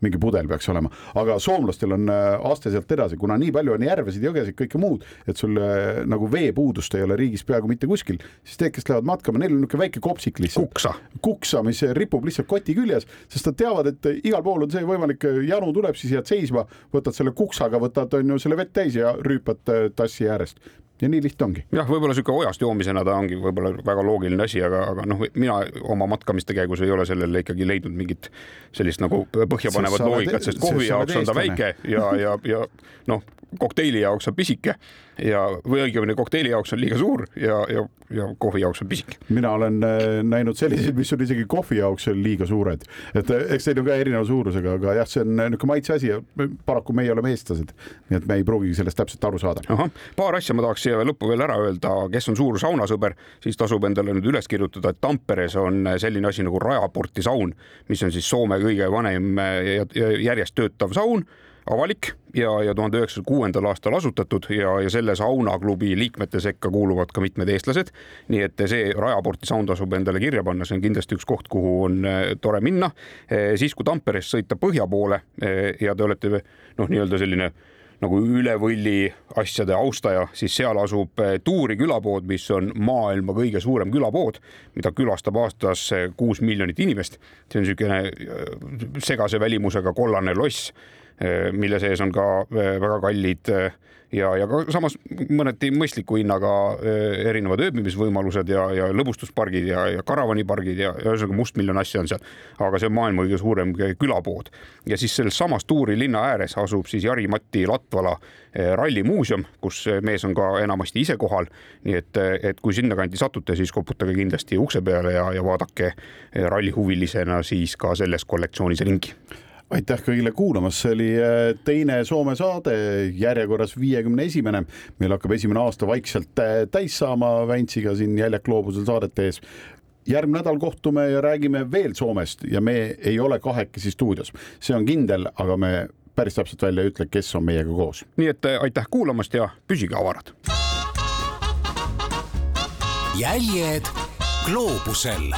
mingi pudel peaks olema. aga soomlastel on äh, aste sealt edasi, kuna nii palju on järvesid, jõgesid, kõike muud, et sul äh, nagu veepuudust ei ole riigis peaaegu mitte kuskil, siis need, kes lähevad matkama, neil on niisugune väike kopsik lihtsalt. kuksa. kuksa, mis ripub lihtsalt koti küljes, sest nad teavad, et igal pool on see võimalik, janu tuleb, siis jääd seisma, võtad selle kuksaga, võtad on ju selle vett täis ja rüüpad äh, tassi ääre äärest ja nii lihtne ongi. jah, võib-olla sihuke ojast joomisena ta ongi võib-olla väga loogiline asi, aga, aga noh, mina oma matkamiste käigus ei ole sellele ikkagi leidnud mingit sellist nagu põhjapanevat loogikat, sest kohvi jaoks on ta väike ja, ja, ja noh, kokteili jaoks on pisike ja, või õigemini kokteili jaoks on liiga suur ja, ja, ja kohvi jaoks on pisike. mina olen äh, näinud selliseid, mis on isegi kohvi jaoks liiga suured, et äh, eks neid on ka erineva suurusega, aga jah, see on äh, niisugune maitse asi ja paraku meie oleme eestlased, nii et me ei pruugigi sellest täpselt aru saada. ahah, paar asja ma tahaks siia lõppu veel ära öelda, kes on suur saunasõber, siis tasub endale nüüd üles kirjutada, et Tamperes on selline asi nagu Rajaporti saun, mis on siis Soome kõige vanem ja järjest töötav saun avalik ja, ja tuhande üheksasaja kuuendal aastal asutatud ja, ja selle saunaklubi liikmete sekka kuuluvad ka mitmed eestlased. nii et see Rajaporti saun tasub endale kirja panna, see on kindlasti üks koht, kuhu on eh, tore minna. Eh, siis, kui Tamperest sõita põhja poole eh, ja te olete noh, nii-öelda selline nagu üle võlli asjade austaja, siis seal asub Tuuri külapood, mis on maailma kõige suurem külapood, mida külastab aastas kuus miljonit inimest. see on niisugune segase välimusega kollane loss mille sees on ka eh, väga kallid eh, ja, ja ka samas mõneti mõistliku hinnaga erinevad ööbimisvõimalused ja, ja lõbustuspargid ja, ja karavanipargid ja ühesõnaga mustmiljon asja on seal. aga see on maailma kõige suurem külapood ja siis selles samas Tuuri linna ääres asub siis Jari-Matti Latvala rallimuuseum, kus mees on ka enamasti ise kohal. nii et, et kui sinnakanti satute, siis koputage kindlasti ukse peale ja, ja vaadake rallihuvilisena siis ka selles kollektsioonis ringi aitäh kõigile kuulamast, see oli äh, teine Soome saade, järjekorras viiekümne esimene. meil hakkab esimene aasta vaikselt äh, täis saama Väntsiga siin Jäljak gloobusel saadete ees. järgmine nädal kohtume ja räägime veel Soomest ja me ei ole kahekesi stuudios, see on kindel, aga me päris täpselt välja ei ütle, kes on meiega koos. nii et äh, aitäh kuulamast ja püsige avarad. jäljed gloobusel